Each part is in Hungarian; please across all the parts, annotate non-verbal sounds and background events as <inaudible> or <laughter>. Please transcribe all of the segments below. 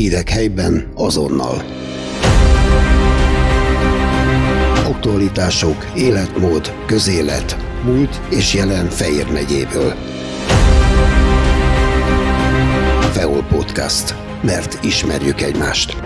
Hírek helyben azonnal. Aktualitások, életmód, közélet, múlt és jelen Fejér megyéből. Feol Podcast. Mert ismerjük egymást.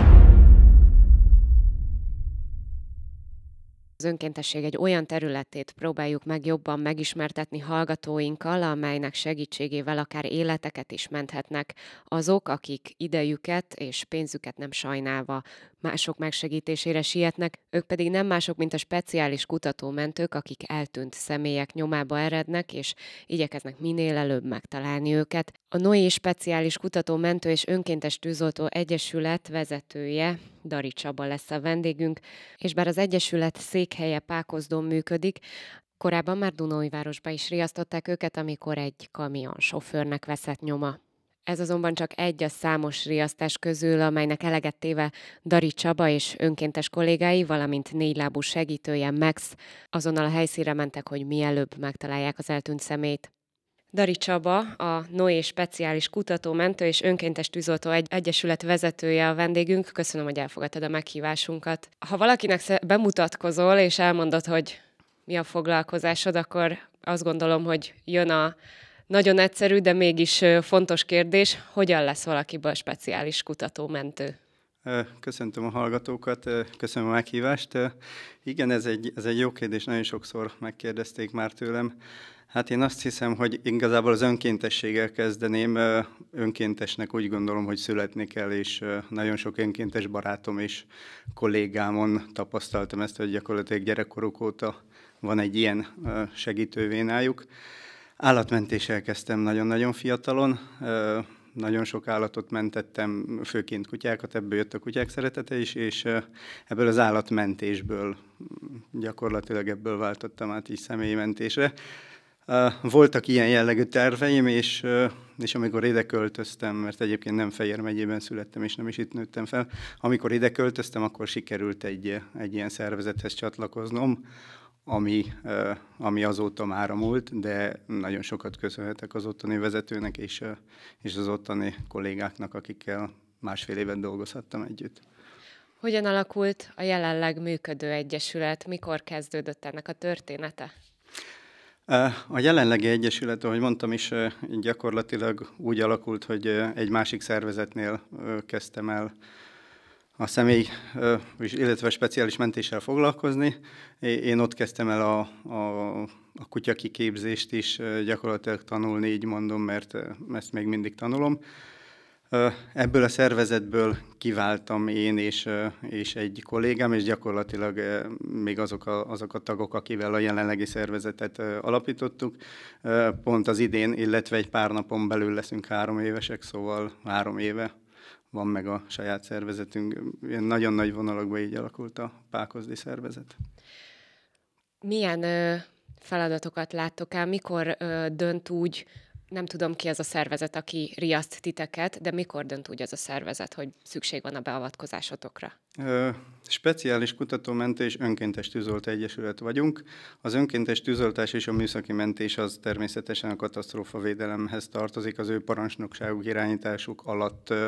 Az önkéntesség egy olyan területét próbáljuk meg jobban megismertetni hallgatóinkkal, amelynek segítségével akár életeket is menthetnek azok, akik idejüket és pénzüket nem sajnálva mások megsegítésére sietnek, ők pedig nem mások, mint a speciális kutatómentők, akik eltűnt személyek nyomába erednek, és igyekeznek minél előbb megtalálni őket. A NOI Speciális Kutatómentő és Önkéntes Tűzoltó Egyesület vezetője, Dari Csaba lesz a vendégünk, és bár az Egyesület székhelye Pákozdon működik, Korábban már Dunóivárosba is riasztották őket, amikor egy kamion sofőrnek veszett nyoma. Ez azonban csak egy a számos riasztás közül, amelynek eleget téve Dari Csaba és önkéntes kollégái, valamint négylábú segítője Max azonnal a helyszínre mentek, hogy mielőbb megtalálják az eltűnt szemét. Dari Csaba, a Noé Speciális Kutatómentő és Önkéntes Tűzoltó egy- Egyesület vezetője a vendégünk. Köszönöm, hogy elfogadtad a meghívásunkat. Ha valakinek bemutatkozol és elmondod, hogy mi a foglalkozásod, akkor azt gondolom, hogy jön a nagyon egyszerű, de mégis fontos kérdés, hogyan lesz valakiből speciális kutatómentő? Köszöntöm a hallgatókat, köszönöm a meghívást. Igen, ez egy, ez egy jó kérdés, nagyon sokszor megkérdezték már tőlem. Hát én azt hiszem, hogy igazából az önkéntességgel kezdeném. Önkéntesnek úgy gondolom, hogy születni kell, és nagyon sok önkéntes barátom és kollégámon tapasztaltam ezt, hogy gyakorlatilag gyerekkoruk óta van egy ilyen segítővénájuk. Állatmentéssel kezdtem nagyon-nagyon fiatalon, nagyon sok állatot mentettem, főként kutyákat, ebből jött a kutyák szeretete is, és ebből az állatmentésből, gyakorlatilag ebből váltottam át így személyi mentésre. Voltak ilyen jellegű terveim, és, és amikor ide költöztem, mert egyébként nem Fejér megyében születtem, és nem is itt nőttem fel, amikor ide költöztem, akkor sikerült egy, egy ilyen szervezethez csatlakoznom, ami, ami azóta már múlt, de nagyon sokat köszönhetek az ottani vezetőnek és, és az ottani kollégáknak, akikkel másfél évet dolgozhattam együtt. Hogyan alakult a jelenleg működő egyesület? Mikor kezdődött ennek a története? A jelenlegi egyesület, ahogy mondtam is, gyakorlatilag úgy alakult, hogy egy másik szervezetnél kezdtem el a személy, illetve speciális mentéssel foglalkozni. Én ott kezdtem el a, a, a kutya is gyakorlatilag tanulni, így mondom, mert ezt még mindig tanulom. Ebből a szervezetből kiváltam én és, és egy kollégám, és gyakorlatilag még azok a, azok a tagok, akivel a jelenlegi szervezetet alapítottuk. Pont az idén, illetve egy pár napon belül leszünk három évesek, szóval három éve van meg a saját szervezetünk. Ilyen nagyon nagy vonalakban így alakult a Pákozdi szervezet. Milyen ö, feladatokat láttok el? Mikor ö, dönt úgy, nem tudom ki az a szervezet, aki riaszt titeket, de mikor dönt úgy az a szervezet, hogy szükség van a beavatkozásotokra? Ö, speciális kutatómentő és önkéntes tűzolt egyesület vagyunk. Az önkéntes tűzoltás és a műszaki mentés az természetesen a katasztrófavédelemhez tartozik. Az ő parancsnokságuk irányításuk alatt ö,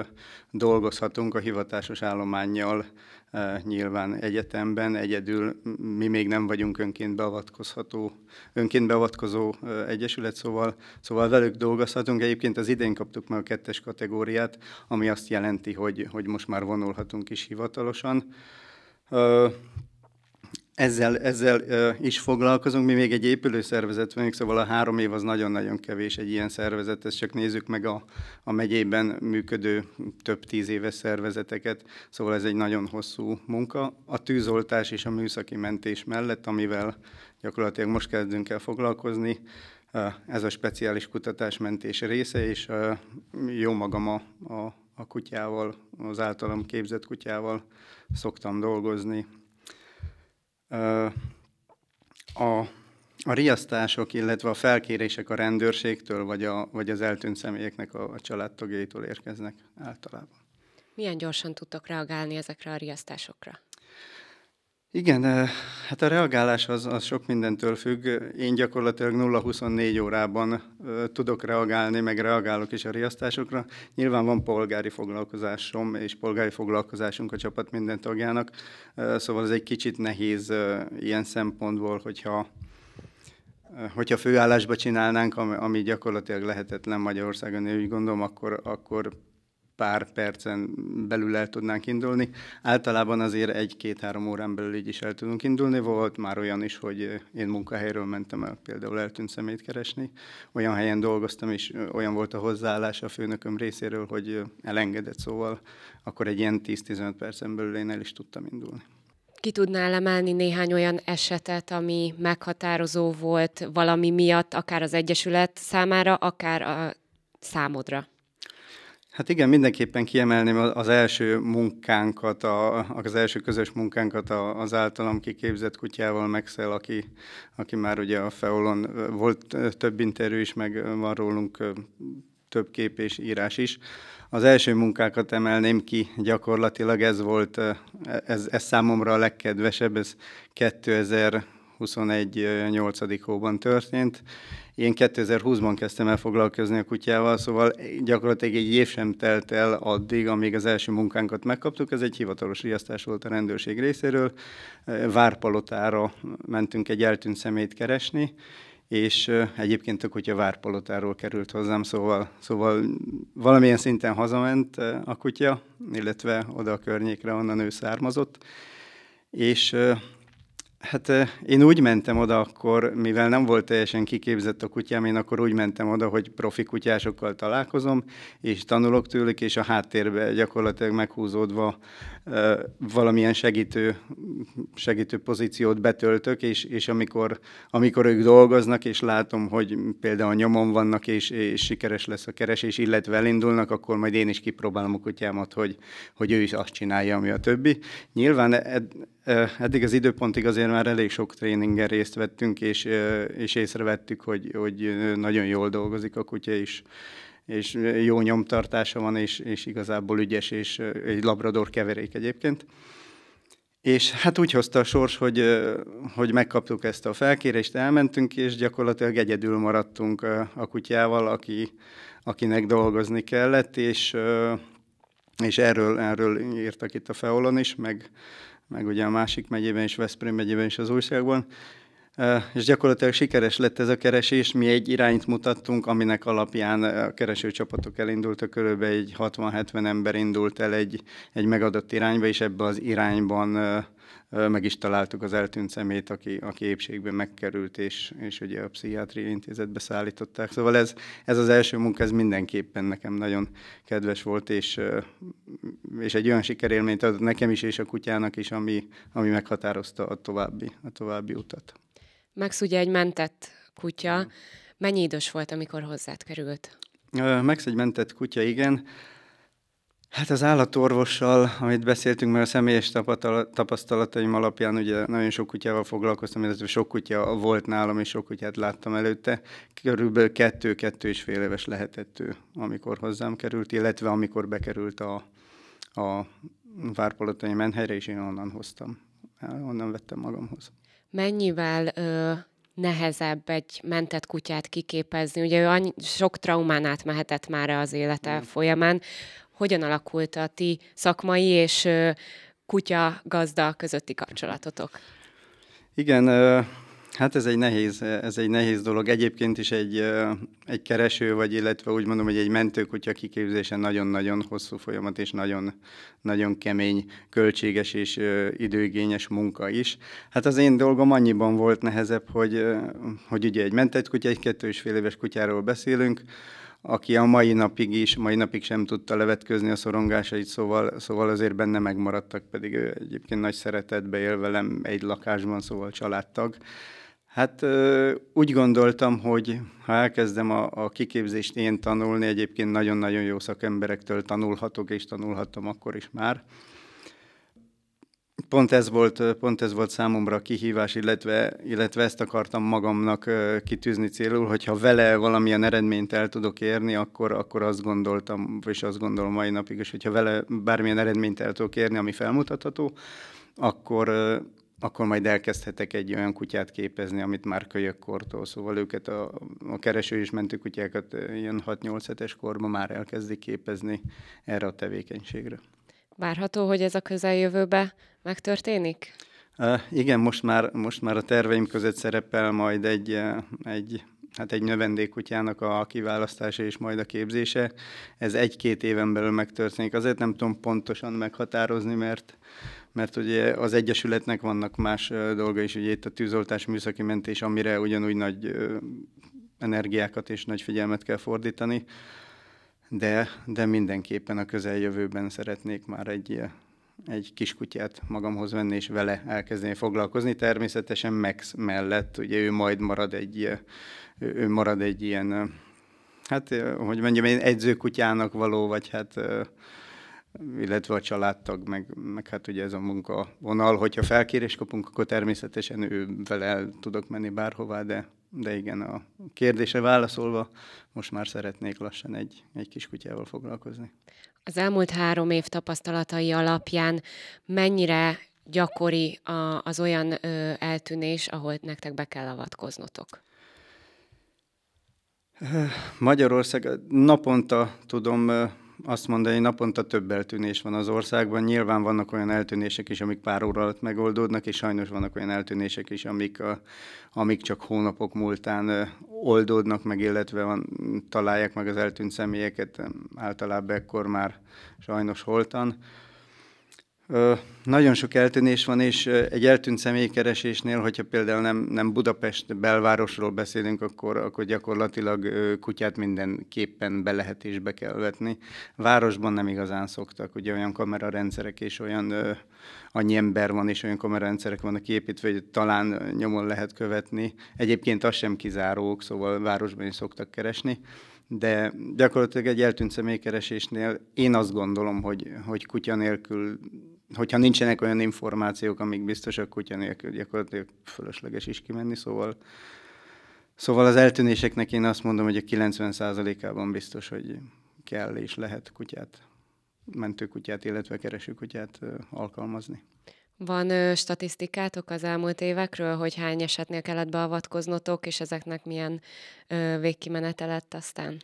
dolgozhatunk a hivatásos állományjal nyilván egyetemben, egyedül mi még nem vagyunk önként beavatkozható, önként beavatkozó egyesület, szóval, szóval velük dolgozhatunk. Egyébként az idén kaptuk meg a kettes kategóriát, ami azt jelenti, hogy, hogy most már vonulhatunk is hivatalosan. Ezzel, ezzel is foglalkozunk, mi még egy épülőszervezet vagyunk, szóval a három év az nagyon-nagyon kevés egy ilyen szervezet, ezt csak nézzük meg a, a megyében működő több tíz éves szervezeteket, szóval ez egy nagyon hosszú munka. A tűzoltás és a műszaki mentés mellett, amivel gyakorlatilag most kezdünk el foglalkozni, ez a speciális kutatásmentés része, és jó magam a, a, a kutyával, az általam képzett kutyával szoktam dolgozni, a, a riasztások, illetve a felkérések a rendőrségtől, vagy, a, vagy az eltűnt személyeknek a, a családtagjaitól érkeznek általában. Milyen gyorsan tudtok reagálni ezekre a riasztásokra? Igen, hát a reagálás az, az sok mindentől függ. Én gyakorlatilag 0-24 órában tudok reagálni, meg reagálok is a riasztásokra. Nyilván van polgári foglalkozásom, és polgári foglalkozásunk a csapat minden tagjának, szóval ez egy kicsit nehéz ilyen szempontból, hogyha hogyha főállásba csinálnánk, ami gyakorlatilag lehetetlen Magyarországon, én úgy gondolom, akkor, akkor pár percen belül el tudnánk indulni. Általában azért egy-két-három órán belül így is el tudunk indulni. Volt már olyan is, hogy én munkahelyről mentem el például eltűnt szemét keresni. Olyan helyen dolgoztam, és olyan volt a hozzáállás a főnököm részéről, hogy elengedett, szóval akkor egy ilyen 10-15 percen belül én el is tudtam indulni. Ki tudnál emelni néhány olyan esetet, ami meghatározó volt valami miatt, akár az Egyesület számára, akár a számodra? Hát igen, mindenképpen kiemelném az első munkánkat, a, az első közös munkánkat az általam kiképzett kutyával, Maxel, aki, aki már ugye a Feolon volt több interjú is, meg van rólunk több kép és írás is. Az első munkákat emelném ki, gyakorlatilag ez volt, ez, ez számomra a legkedvesebb, ez 2021 8. hóban történt, én 2020-ban kezdtem el foglalkozni a kutyával, szóval gyakorlatilag egy év sem telt el addig, amíg az első munkánkat megkaptuk. Ez egy hivatalos riasztás volt a rendőrség részéről. Várpalotára mentünk egy eltűnt szemét keresni, és egyébként a kutya Várpalotáról került hozzám, szóval, szóval valamilyen szinten hazament a kutya, illetve oda a környékre, onnan ő származott, és Hát én úgy mentem oda akkor, mivel nem volt teljesen kiképzett a kutyám, én akkor úgy mentem oda, hogy profi kutyásokkal találkozom, és tanulok tőlük, és a háttérbe gyakorlatilag meghúzódva valamilyen segítő, segítő pozíciót betöltök, és, és amikor, amikor ők dolgoznak, és látom, hogy például nyomon vannak, és, és sikeres lesz a keresés, illetve elindulnak, akkor majd én is kipróbálom a kutyámat, hogy, hogy ő is azt csinálja, ami a többi. Nyilván ed, eddig az időpontig azért már elég sok tréningen részt vettünk, és, és észrevettük, hogy, hogy nagyon jól dolgozik a kutya is és jó nyomtartása van, és, és igazából ügyes, és egy labrador keverék egyébként. És hát úgy hozta a sors, hogy, hogy megkaptuk ezt a felkérést, elmentünk, és gyakorlatilag egyedül maradtunk a kutyával, aki, akinek dolgozni kellett, és, és erről, erről írtak itt a Feolon is, meg, meg ugye a másik megyében is, Veszprém megyében is az újságban, és gyakorlatilag sikeres lett ez a keresés. Mi egy irányt mutattunk, aminek alapján a keresőcsapatok elindultak, körülbelül egy 60-70 ember indult el egy, egy megadott irányba, és ebbe az irányban meg is találtuk az eltűnt szemét, aki, aki épségben megkerült, és, és ugye a pszichiátriai intézetbe szállították. Szóval ez, ez az első munka, ez mindenképpen nekem nagyon kedves volt, és, és egy olyan sikerélményt adott nekem is, és a kutyának is, ami, ami meghatározta a további, a további utat. Max ugye egy mentett kutya. Mennyi idős volt, amikor hozzád került? Max egy mentett kutya, igen. Hát az állatorvossal, amit beszéltünk, mert a személyes tapasztalataim alapján ugye nagyon sok kutyával foglalkoztam, illetve sok kutya volt nálam, és sok kutyát láttam előtte. Körülbelül kettő-kettő és fél éves lehetett ő, amikor hozzám került, illetve amikor bekerült a, a Várpalotai menhelyre, és én onnan hoztam. Onnan vettem magamhoz mennyivel ö, nehezebb egy mentett kutyát kiképezni. Ugye ő annyi, sok traumán átmehetett már az élete mm. folyamán. Hogyan alakult a ti szakmai és ö, kutya gazda közötti kapcsolatotok? Igen, Hát ez egy nehéz, ez egy nehéz dolog. Egyébként is egy, egy kereső, vagy illetve úgy mondom, hogy egy mentőkutya kiképzése nagyon-nagyon hosszú folyamat, és nagyon, nagyon kemény, költséges és időigényes munka is. Hát az én dolgom annyiban volt nehezebb, hogy, hogy ugye egy mentett kutya, egy kettő és fél éves kutyáról beszélünk, aki a mai napig is, mai napig sem tudta levetközni a szorongásait, szóval, szóval azért benne megmaradtak, pedig egyébként nagy szeretetbe él velem egy lakásban, szóval családtag. Hát úgy gondoltam, hogy ha elkezdem a, a kiképzést én tanulni, egyébként nagyon-nagyon jó szakemberektől tanulhatok, és tanulhattam akkor is már. Pont ez volt, pont ez volt számomra a kihívás, illetve, illetve ezt akartam magamnak kitűzni célul, hogyha vele valamilyen eredményt el tudok érni, akkor, akkor azt gondoltam, és azt gondolom mai napig is, hogyha vele bármilyen eredményt el tudok érni, ami felmutatható, akkor, akkor majd elkezdhetek egy olyan kutyát képezni, amit már kölyökkortól, szóval őket a, a kereső és mentőkutyákat ilyen 6-8 hetes korban már elkezdik képezni erre a tevékenységre. Várható, hogy ez a közeljövőbe megtörténik? Uh, igen, most már, most már a terveim között szerepel majd egy, egy hát egy növendékkutyának a kiválasztása és majd a képzése. Ez egy-két éven belül megtörténik. Azért nem tudom pontosan meghatározni, mert mert ugye az Egyesületnek vannak más dolga is, ugye itt a tűzoltás műszaki mentés, amire ugyanúgy nagy energiákat és nagy figyelmet kell fordítani, de, de mindenképpen a közeljövőben szeretnék már egy, egy kiskutyát magamhoz venni, és vele elkezdeni foglalkozni. Természetesen Max mellett, ugye ő majd marad egy, ő marad egy ilyen, hát hogy mondjam, egy edzőkutyának való, vagy hát illetve a családtag, meg, meg hát ugye ez a munka vonal, hogyha felkérés kapunk, akkor természetesen ő vele el tudok menni bárhová, de, de igen, a kérdése válaszolva, most már szeretnék lassan egy, egy kis kutyával foglalkozni. Az elmúlt három év tapasztalatai alapján mennyire gyakori a, az olyan ö, eltűnés, ahol nektek be kell avatkoznotok? Magyarország naponta tudom azt mondani, hogy naponta több eltűnés van az országban. Nyilván vannak olyan eltűnések is, amik pár óra alatt megoldódnak, és sajnos vannak olyan eltűnések is, amik, a, amik csak hónapok múltán oldódnak meg, illetve van, találják meg az eltűnt személyeket, általában ekkor már sajnos holtan. Nagyon sok eltűnés van, és egy eltűnt személykeresésnél, hogyha például nem, nem Budapest belvárosról beszélünk, akkor, akkor gyakorlatilag kutyát mindenképpen be lehet és be kell vetni. Városban nem igazán szoktak, ugye olyan kamerarendszerek és olyan annyi ember van, és olyan kamerarendszerek vannak kiépítve, hogy talán nyomon lehet követni. Egyébként az sem kizárók, szóval városban is szoktak keresni de gyakorlatilag egy eltűnt személykeresésnél én azt gondolom, hogy, hogy kutya nélkül hogyha nincsenek olyan információk, amik biztosak kutya nélkül, gyakorlatilag fölösleges is kimenni, szóval Szóval az eltűnéseknek én azt mondom, hogy a 90%-ában biztos, hogy kell és lehet kutyát, mentőkutyát, illetve keresőkutyát alkalmazni. Van ö, statisztikátok az elmúlt évekről, hogy hány esetnél kellett beavatkoznotok, és ezeknek milyen ö, végkimenete lett aztán?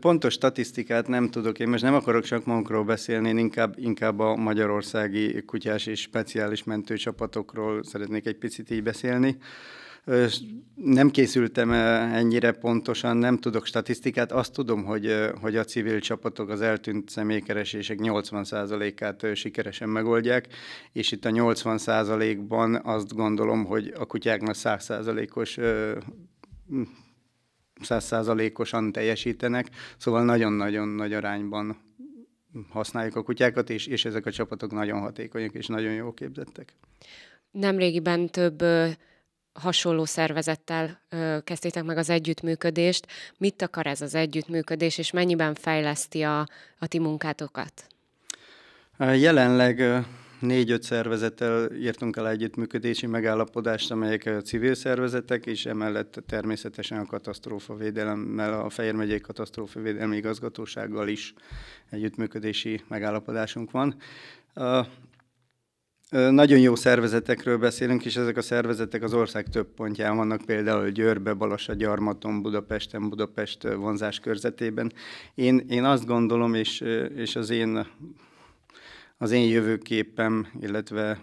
Pontos statisztikát nem tudok, én most nem akarok csak magunkról beszélni, én inkább, inkább a magyarországi kutyás és speciális mentőcsapatokról szeretnék egy picit így beszélni. Nem készültem ennyire pontosan, nem tudok statisztikát. Azt tudom, hogy, hogy a civil csapatok az eltűnt személykeresések 80%-át sikeresen megoldják, és itt a 80%-ban azt gondolom, hogy a kutyáknak 100%-os százszázalékosan teljesítenek, szóval nagyon-nagyon nagy arányban használjuk a kutyákat, és, és ezek a csapatok nagyon hatékonyak és nagyon jó képzettek. Nemrégiben több ö, hasonló szervezettel ö, kezdtétek meg az együttműködést. Mit akar ez az együttműködés, és mennyiben fejleszti a, a ti munkátokat? Jelenleg négy-öt szervezettel írtunk el együttműködési megállapodást, amelyek civil szervezetek, és emellett természetesen a katasztrófavédelemmel, a Fejér megyei katasztrófavédelmi igazgatósággal is együttműködési megállapodásunk van. Nagyon jó szervezetekről beszélünk, és ezek a szervezetek az ország több pontján vannak, például Győrbe, Balassa, Gyarmaton, Budapesten, Budapest vonzás körzetében. Én, én azt gondolom, és, és az én az én jövőképem, illetve,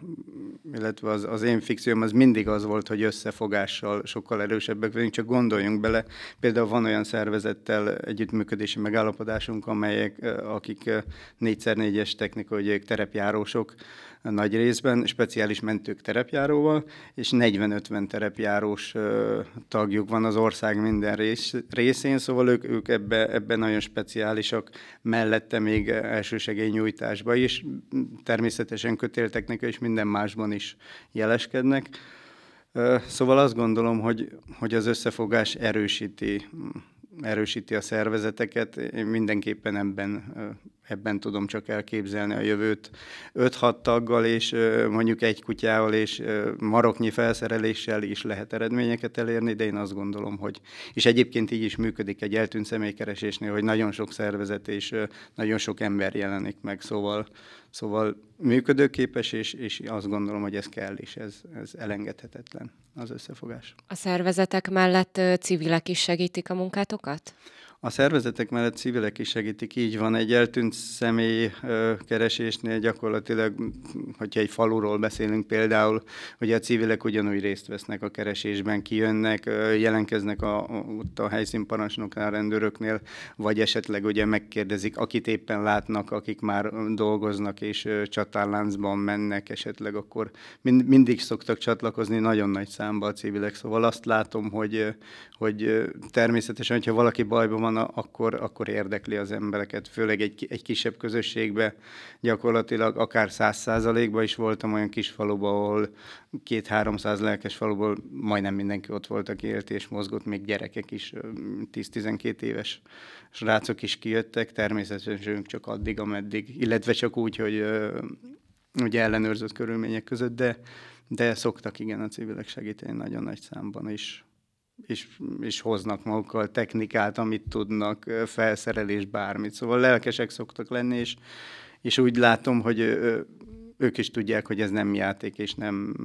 illetve az, az én fikcióm az mindig az volt, hogy összefogással sokkal erősebbek vagyunk, csak gondoljunk bele. Például van olyan szervezettel együttműködési megállapodásunk, amelyek, akik 4x4-es technika, hogy ők terepjárósok, nagy részben, speciális mentők terepjáróval, és 40-50 terepjárós tagjuk van az ország minden rész, részén, szóval ők, ők ebbe, ebbe nagyon speciálisak, mellette még elsősegélynyújtásba is, természetesen kötélteknika és minden másban is jeleskednek. Szóval azt gondolom, hogy, hogy az összefogás erősíti, erősíti a szervezeteket. Én mindenképpen ebben ebben tudom csak elképzelni a jövőt. 5-6 taggal és mondjuk egy kutyával és maroknyi felszereléssel is lehet eredményeket elérni, de én azt gondolom, hogy, és egyébként így is működik egy eltűnt személykeresésnél, hogy nagyon sok szervezet és nagyon sok ember jelenik meg, szóval, szóval működőképes, és, és azt gondolom, hogy ez kell, és ez, ez elengedhetetlen az összefogás. A szervezetek mellett civilek is segítik a munkátokat? A szervezetek mellett civilek is segítik, így van. Egy eltűnt személy keresésnél gyakorlatilag, hogyha egy faluról beszélünk például, hogy a civilek ugyanúgy részt vesznek a keresésben, kijönnek, jelenkeznek a, ott a helyszínparancsnoknál, rendőröknél, vagy esetleg ugye megkérdezik, akit éppen látnak, akik már dolgoznak és csatárláncban mennek esetleg, akkor mind, mindig szoktak csatlakozni nagyon nagy számba a civilek. Szóval azt látom, hogy, hogy természetesen, hogyha valaki bajban van, van, akkor, akkor érdekli az embereket, főleg egy, egy kisebb közösségbe, gyakorlatilag akár száz százalékban is voltam olyan kis faluban, ahol két-háromszáz lelkes faluból majdnem mindenki ott volt, aki élt és mozgott, még gyerekek is, 10-12 éves srácok is kijöttek, természetesen csak addig, ameddig, illetve csak úgy, hogy ugye ellenőrzött körülmények között, de, de szoktak igen a civilek segíteni nagyon nagy számban is és, és hoznak magukkal technikát, amit tudnak, felszerelés, bármit. Szóval lelkesek szoktak lenni, és, és úgy látom, hogy ők is tudják, hogy ez nem játék, és nem,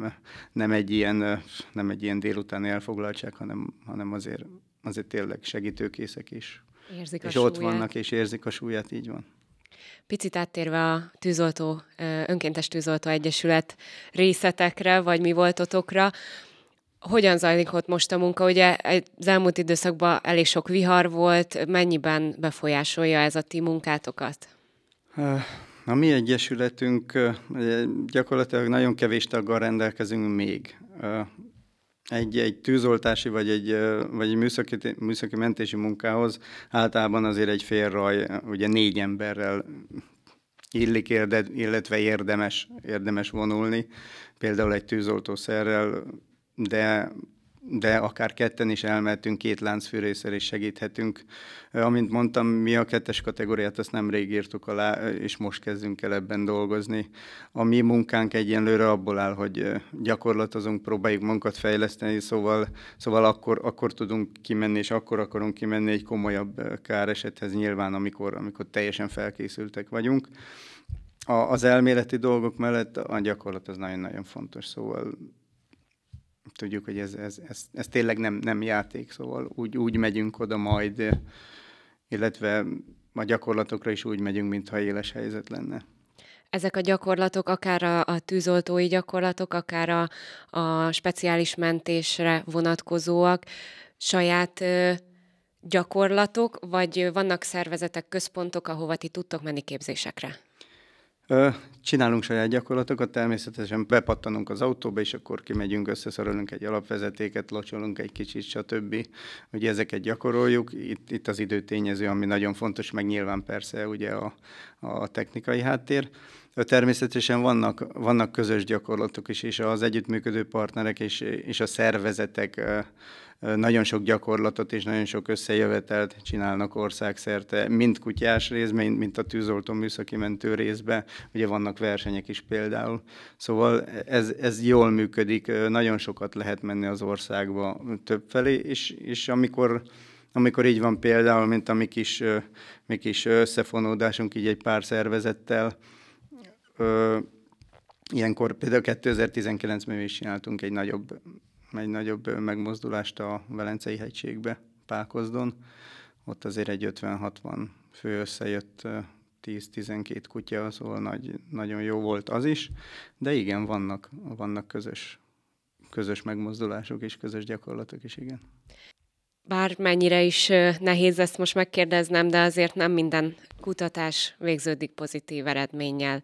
nem, egy, ilyen, nem egy ilyen délutáni elfoglaltság, hanem, hanem azért, azért tényleg segítőkészek is. Érzik és a ott súlyát. vannak, és érzik a súlyát, így van. Picit áttérve a tűzoltó, önkéntes tűzoltó egyesület részletekre, vagy mi voltotokra, hogyan zajlik ott most a munka? Ugye az elmúlt időszakban elég sok vihar volt, mennyiben befolyásolja ez a ti munkátokat? A mi egyesületünk gyakorlatilag nagyon kevés taggal rendelkezünk még. Egy, egy tűzoltási vagy egy, vagy egy műszaki, műszaki mentési munkához általában azért egy fél raj, ugye négy emberrel illik, érde, illetve érdemes, érdemes vonulni. Például egy tűzoltószerrel de, de akár ketten is elmehetünk, két láncfűrészel is segíthetünk. Amint mondtam, mi a kettes kategóriát azt nemrég írtuk alá, és most kezdünk el ebben dolgozni. A mi munkánk egyenlőre abból áll, hogy gyakorlatozunk, próbáljuk munkat fejleszteni, szóval, szóval akkor, akkor tudunk kimenni, és akkor akarunk kimenni egy komolyabb káresethez nyilván, amikor, amikor teljesen felkészültek vagyunk. A, az elméleti dolgok mellett a gyakorlat az nagyon-nagyon fontos, szóval tudjuk, hogy ez, ez, ez, ez tényleg nem, nem játék, szóval úgy, úgy megyünk oda majd, illetve a gyakorlatokra is úgy megyünk, mintha éles helyzet lenne. Ezek a gyakorlatok, akár a, a tűzoltói gyakorlatok, akár a, a speciális mentésre vonatkozóak, saját ö, gyakorlatok, vagy vannak szervezetek, központok, ahova ti tudtok menni képzésekre? Csinálunk saját gyakorlatokat, természetesen bepattanunk az autóba, és akkor kimegyünk, összeszorolunk egy alapvezetéket, locsolunk egy kicsit, stb. Ugye ezeket gyakoroljuk. Itt, itt az időtényező, ami nagyon fontos, meg nyilván persze ugye a, a technikai háttér. Természetesen vannak, vannak közös gyakorlatok is, és az együttműködő partnerek és, és a szervezetek nagyon sok gyakorlatot és nagyon sok összejövetelt csinálnak országszerte, mind kutyás részben, mint a tűzoltó műszaki mentő részben, ugye vannak versenyek is például. Szóval ez, ez jól működik, nagyon sokat lehet menni az országba többfelé, és, és amikor amikor így van például, mint a mi kis, mi kis összefonódásunk így egy pár ö, ilyenkor például 2019-ben is csináltunk egy nagyobb egy nagyobb megmozdulást a Velencei hegységbe, Pákozdon. Ott azért egy 50-60 fő összejött 10-12 kutya, szóval nagy, nagyon jó volt az is, de igen, vannak, vannak közös, közös megmozdulások és közös gyakorlatok is, igen. Bármennyire is nehéz ezt most megkérdeznem, de azért nem minden kutatás végződik pozitív eredménnyel.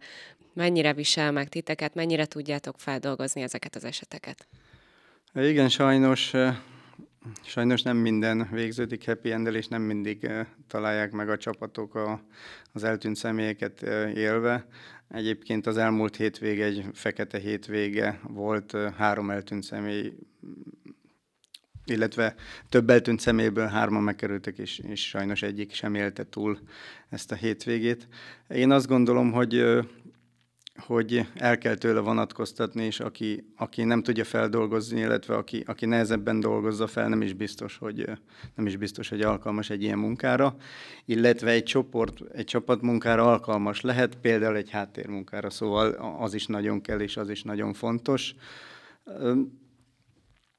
Mennyire visel meg titeket, mennyire tudjátok feldolgozni ezeket az eseteket? Igen, sajnos, sajnos nem minden végződik happy end és nem mindig találják meg a csapatok a, az eltűnt személyeket élve. Egyébként az elmúlt hétvége egy fekete hétvége volt, három eltűnt személy illetve több eltűnt személyből hárman megkerültek, és, és sajnos egyik sem élte túl ezt a hétvégét. Én azt gondolom, hogy hogy el kell tőle vonatkoztatni, és aki, aki nem tudja feldolgozni, illetve aki, aki nehezebben dolgozza fel, nem is biztos, hogy nem is biztos, hogy alkalmas egy ilyen munkára, illetve egy csoport, egy csapatmunkára alkalmas lehet, például egy háttérmunkára, szóval az is nagyon kell, és az is nagyon fontos.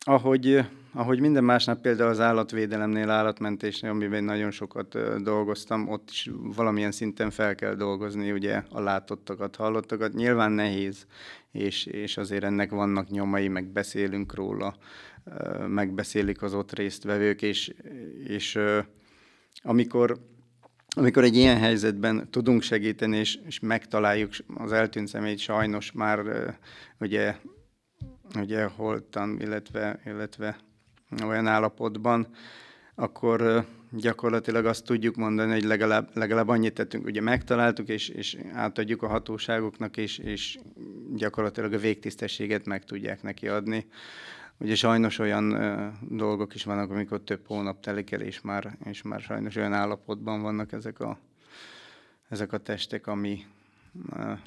Ahogy, ahogy minden másnap például az állatvédelemnél, állatmentésnél, amiben nagyon sokat dolgoztam, ott is valamilyen szinten fel kell dolgozni ugye a látottakat, hallottakat. Nyilván nehéz, és, és azért ennek vannak nyomai, meg beszélünk róla, megbeszélik az ott résztvevők, és, és amikor amikor egy ilyen helyzetben tudunk segíteni, és, és megtaláljuk az eltűnt személyt, sajnos már ugye ugye holtan, illetve, illetve olyan állapotban, akkor gyakorlatilag azt tudjuk mondani, hogy legalább, legalább annyit tettünk, ugye megtaláltuk, és, és átadjuk a hatóságoknak, és, és gyakorlatilag a végtisztességet meg tudják neki adni. Ugye sajnos olyan uh, dolgok is vannak, amikor több hónap telik el, és már, és már sajnos olyan állapotban vannak ezek a, ezek a testek, ami uh,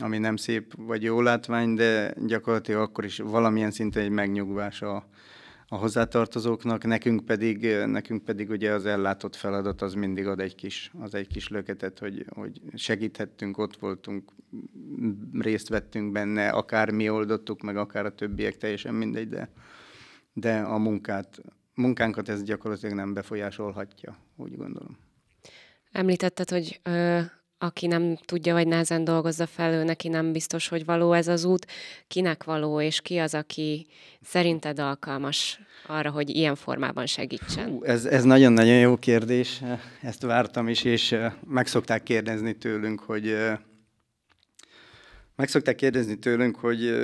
ami nem szép vagy jó látvány, de gyakorlatilag akkor is valamilyen szinten egy megnyugvás a, a hozzátartozóknak, nekünk pedig, nekünk pedig ugye az ellátott feladat az mindig ad egy kis, az egy kis löketet, hogy, hogy segíthettünk, ott voltunk, részt vettünk benne, akár mi oldottuk, meg akár a többiek, teljesen mindegy, de, de a munkát, munkánkat ez gyakorlatilag nem befolyásolhatja, úgy gondolom. Említetted, hogy aki nem tudja, vagy nehezen dolgozza fel, ő neki nem biztos, hogy való ez az út. Kinek való, és ki az, aki szerinted alkalmas arra, hogy ilyen formában segítsen? Ez, ez nagyon-nagyon jó kérdés, ezt vártam is, és meg szokták kérdezni tőlünk, hogy meg szokták kérdezni tőlünk, hogy,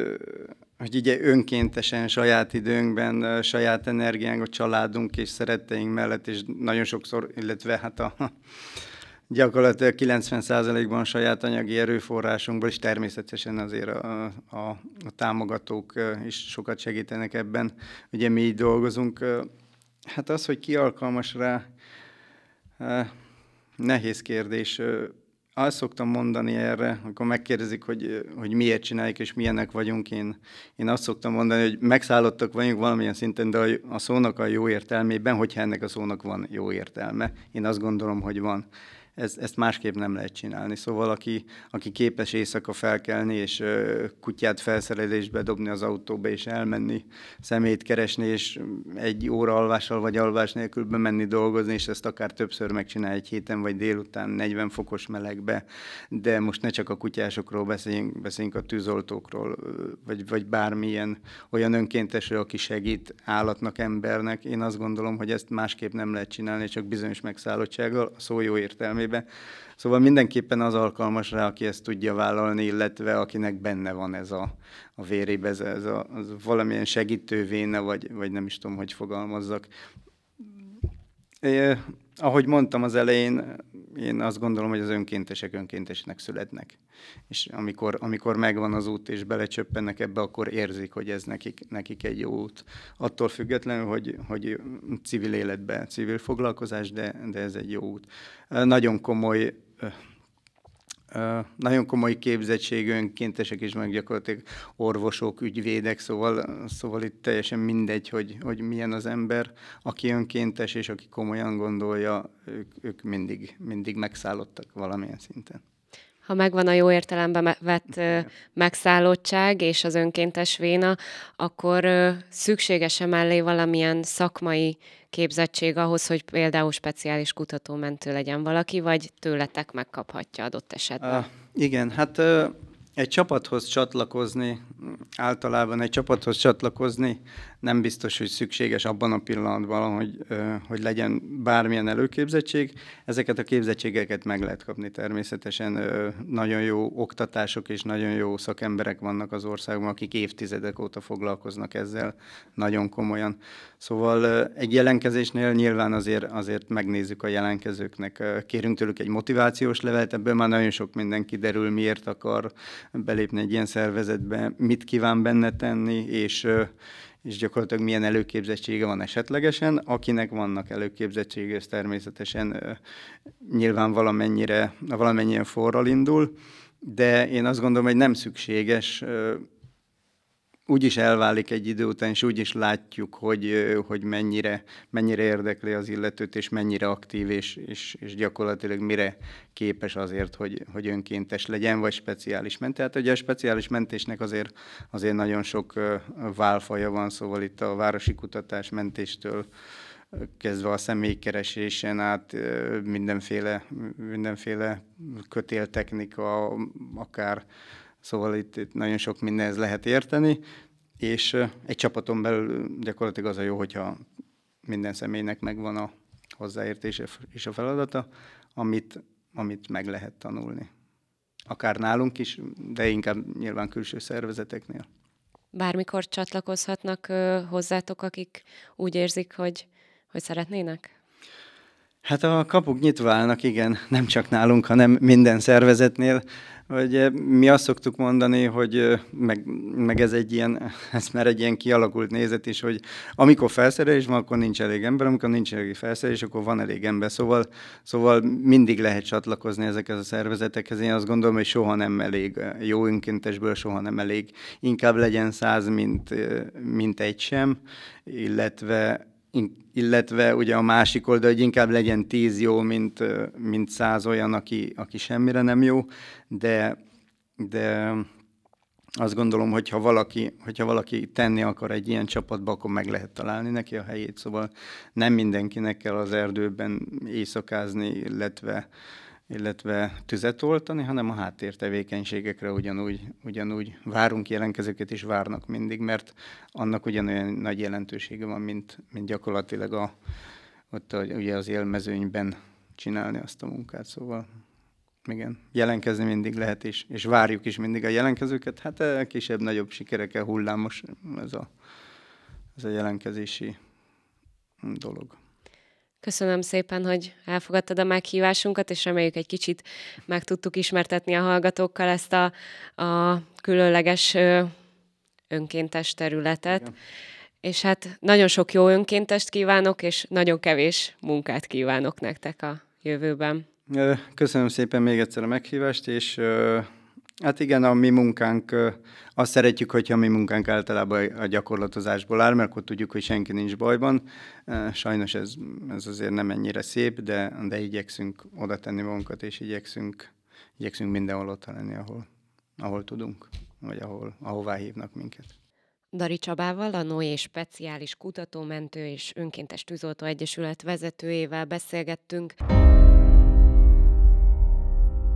hogy ugye önkéntesen, saját időnkben, saját energiánk, a családunk és szeretteink mellett, és nagyon sokszor, illetve hát a, gyakorlatilag 90%-ban saját anyagi erőforrásunkból, és természetesen azért a, a, a támogatók is sokat segítenek ebben. Ugye mi így dolgozunk. Hát az, hogy ki alkalmas rá, nehéz kérdés. Azt szoktam mondani erre, amikor megkérdezik, hogy, hogy miért csináljuk és milyenek vagyunk, én, én azt szoktam mondani, hogy megszállottak vagyunk valamilyen szinten, de a szónak a jó értelmében, hogyha ennek a szónak van jó értelme. Én azt gondolom, hogy van ez, ezt másképp nem lehet csinálni. Szóval aki, aki képes éjszaka felkelni, és kutyát felszerelésbe dobni az autóba, és elmenni, szemét keresni, és egy óra alvással vagy alvás nélkül bemenni dolgozni, és ezt akár többször megcsinálni egy héten, vagy délután 40 fokos melegbe, de most ne csak a kutyásokról beszéljünk, beszéljünk a tűzoltókról, vagy, vagy bármilyen olyan önkéntesről, aki segít állatnak, embernek. Én azt gondolom, hogy ezt másképp nem lehet csinálni, csak bizonyos megszállottsággal, a szó jó értelmében értelmében. Szóval mindenképpen az alkalmas rá, aki ezt tudja vállalni, illetve akinek benne van ez a, a vérébe, ez, ez a, az valamilyen segítővéne, vagy, vagy nem is tudom, hogy fogalmazzak. É, ahogy mondtam az elején, én azt gondolom, hogy az önkéntesek önkéntesnek születnek. És amikor, amikor megvan az út, és belecsöppennek ebbe, akkor érzik, hogy ez nekik, nekik egy jó út. Attól függetlenül, hogy, hogy civil életben, civil foglalkozás, de, de ez egy jó út. Nagyon komoly nagyon komoly képzettségű önkéntesek is, meg gyakorlatilag orvosok, ügyvédek, szóval, szóval itt teljesen mindegy, hogy, hogy milyen az ember, aki önkéntes és aki komolyan gondolja, ők, ők mindig, mindig megszállottak valamilyen szinten ha megvan a jó értelemben vett megszállottság és az önkéntes véna, akkor szükséges-e mellé valamilyen szakmai képzettség ahhoz, hogy például speciális kutatómentő legyen valaki, vagy tőletek megkaphatja adott esetben? Uh, igen, hát uh, egy csapathoz csatlakozni, általában egy csapathoz csatlakozni nem biztos, hogy szükséges abban a pillanatban, hogy, hogy legyen bármilyen előképzettség. Ezeket a képzettségeket meg lehet kapni természetesen. Nagyon jó oktatások és nagyon jó szakemberek vannak az országban, akik évtizedek óta foglalkoznak ezzel nagyon komolyan. Szóval egy jelenkezésnél nyilván azért, azért megnézzük a jelenkezőknek, kérünk tőlük egy motivációs levelet, ebből már nagyon sok minden kiderül, miért akar belépni egy ilyen szervezetbe, mit kíván benne tenni, és és gyakorlatilag milyen előképzettsége van esetlegesen. Akinek vannak előképzettsége, ez természetesen nyilván valamennyire, valamennyien forral indul, de én azt gondolom, hogy nem szükséges úgy is elválik egy idő után, és úgy is látjuk, hogy, hogy mennyire, mennyire érdekli az illetőt, és mennyire aktív, és, és, és gyakorlatilag mire képes azért, hogy, hogy önkéntes legyen, vagy speciális ment. Tehát ugye a speciális mentésnek azért, azért nagyon sok válfaja van, szóval itt a városi kutatás mentéstől kezdve a személykeresésen át mindenféle, mindenféle kötéltechnika, akár Szóval itt, itt nagyon sok mindenhez lehet érteni, és egy csapaton belül gyakorlatilag az a jó, hogyha minden személynek megvan a hozzáértése és a feladata, amit, amit meg lehet tanulni. Akár nálunk is, de inkább nyilván külső szervezeteknél. Bármikor csatlakozhatnak hozzátok, akik úgy érzik, hogy, hogy szeretnének? Hát a kapuk nyitva állnak, igen, nem csak nálunk, hanem minden szervezetnél. Hogy eh, mi azt szoktuk mondani, hogy eh, meg, meg ez egy ilyen, <laughs> ez már egy ilyen kialakult nézet is, hogy amikor felszerelés van, akkor nincs elég ember, amikor nincs elég felszerelés, akkor van elég ember. Szóval, szóval mindig lehet csatlakozni ezekhez a szervezetekhez. Én azt gondolom, hogy soha nem elég eh, jó önkéntesből, soha nem elég. Inkább legyen száz, mint, mint egy sem, illetve illetve ugye a másik oldal, hogy inkább legyen tíz jó, mint, mint száz olyan, aki, aki semmire nem jó, de, de azt gondolom, hogy ha valaki, hogyha valaki tenni akar egy ilyen csapatba, akkor meg lehet találni neki a helyét. Szóval nem mindenkinek kell az erdőben éjszakázni, illetve illetve tüzet oltani, hanem a háttértevékenységekre ugyanúgy, ugyanúgy várunk jelentkezőket, és várnak mindig, mert annak ugyanolyan nagy jelentősége van, mint, mint gyakorlatilag a, ott a, ugye az élmezőnyben csinálni azt a munkát. Szóval igen, jelenkezni mindig lehet, és, és várjuk is mindig a jelenkezőket. Hát eh, kisebb-nagyobb sikerekkel hullámos ez a, ez a jelenkezési dolog. Köszönöm szépen, hogy elfogadtad a meghívásunkat, és reméljük egy kicsit meg tudtuk ismertetni a hallgatókkal ezt a, a különleges önkéntes területet. Igen. És hát nagyon sok jó önkéntest kívánok, és nagyon kevés munkát kívánok nektek a jövőben. Köszönöm szépen még egyszer a meghívást, és Hát igen, a mi munkánk, azt szeretjük, hogyha a mi munkánk általában a gyakorlatozásból áll, mert akkor tudjuk, hogy senki nincs bajban. Sajnos ez, ez azért nem ennyire szép, de, de igyekszünk oda tenni magunkat, és igyekszünk, igyekszünk mindenhol ott lenni, ahol, ahol tudunk, vagy ahol, ahová hívnak minket. Dari Csabával, a Noé Speciális Kutatómentő és Önkéntes Tűzoltó Egyesület vezetőjével beszélgettünk.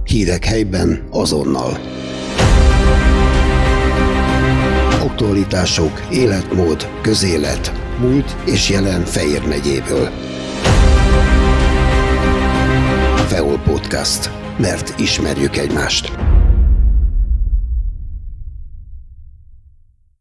Hírek helyben azonnal. Aktualitások, életmód, közélet, múlt és jelen Fejér megyéből. Feol Podcast. Mert ismerjük egymást.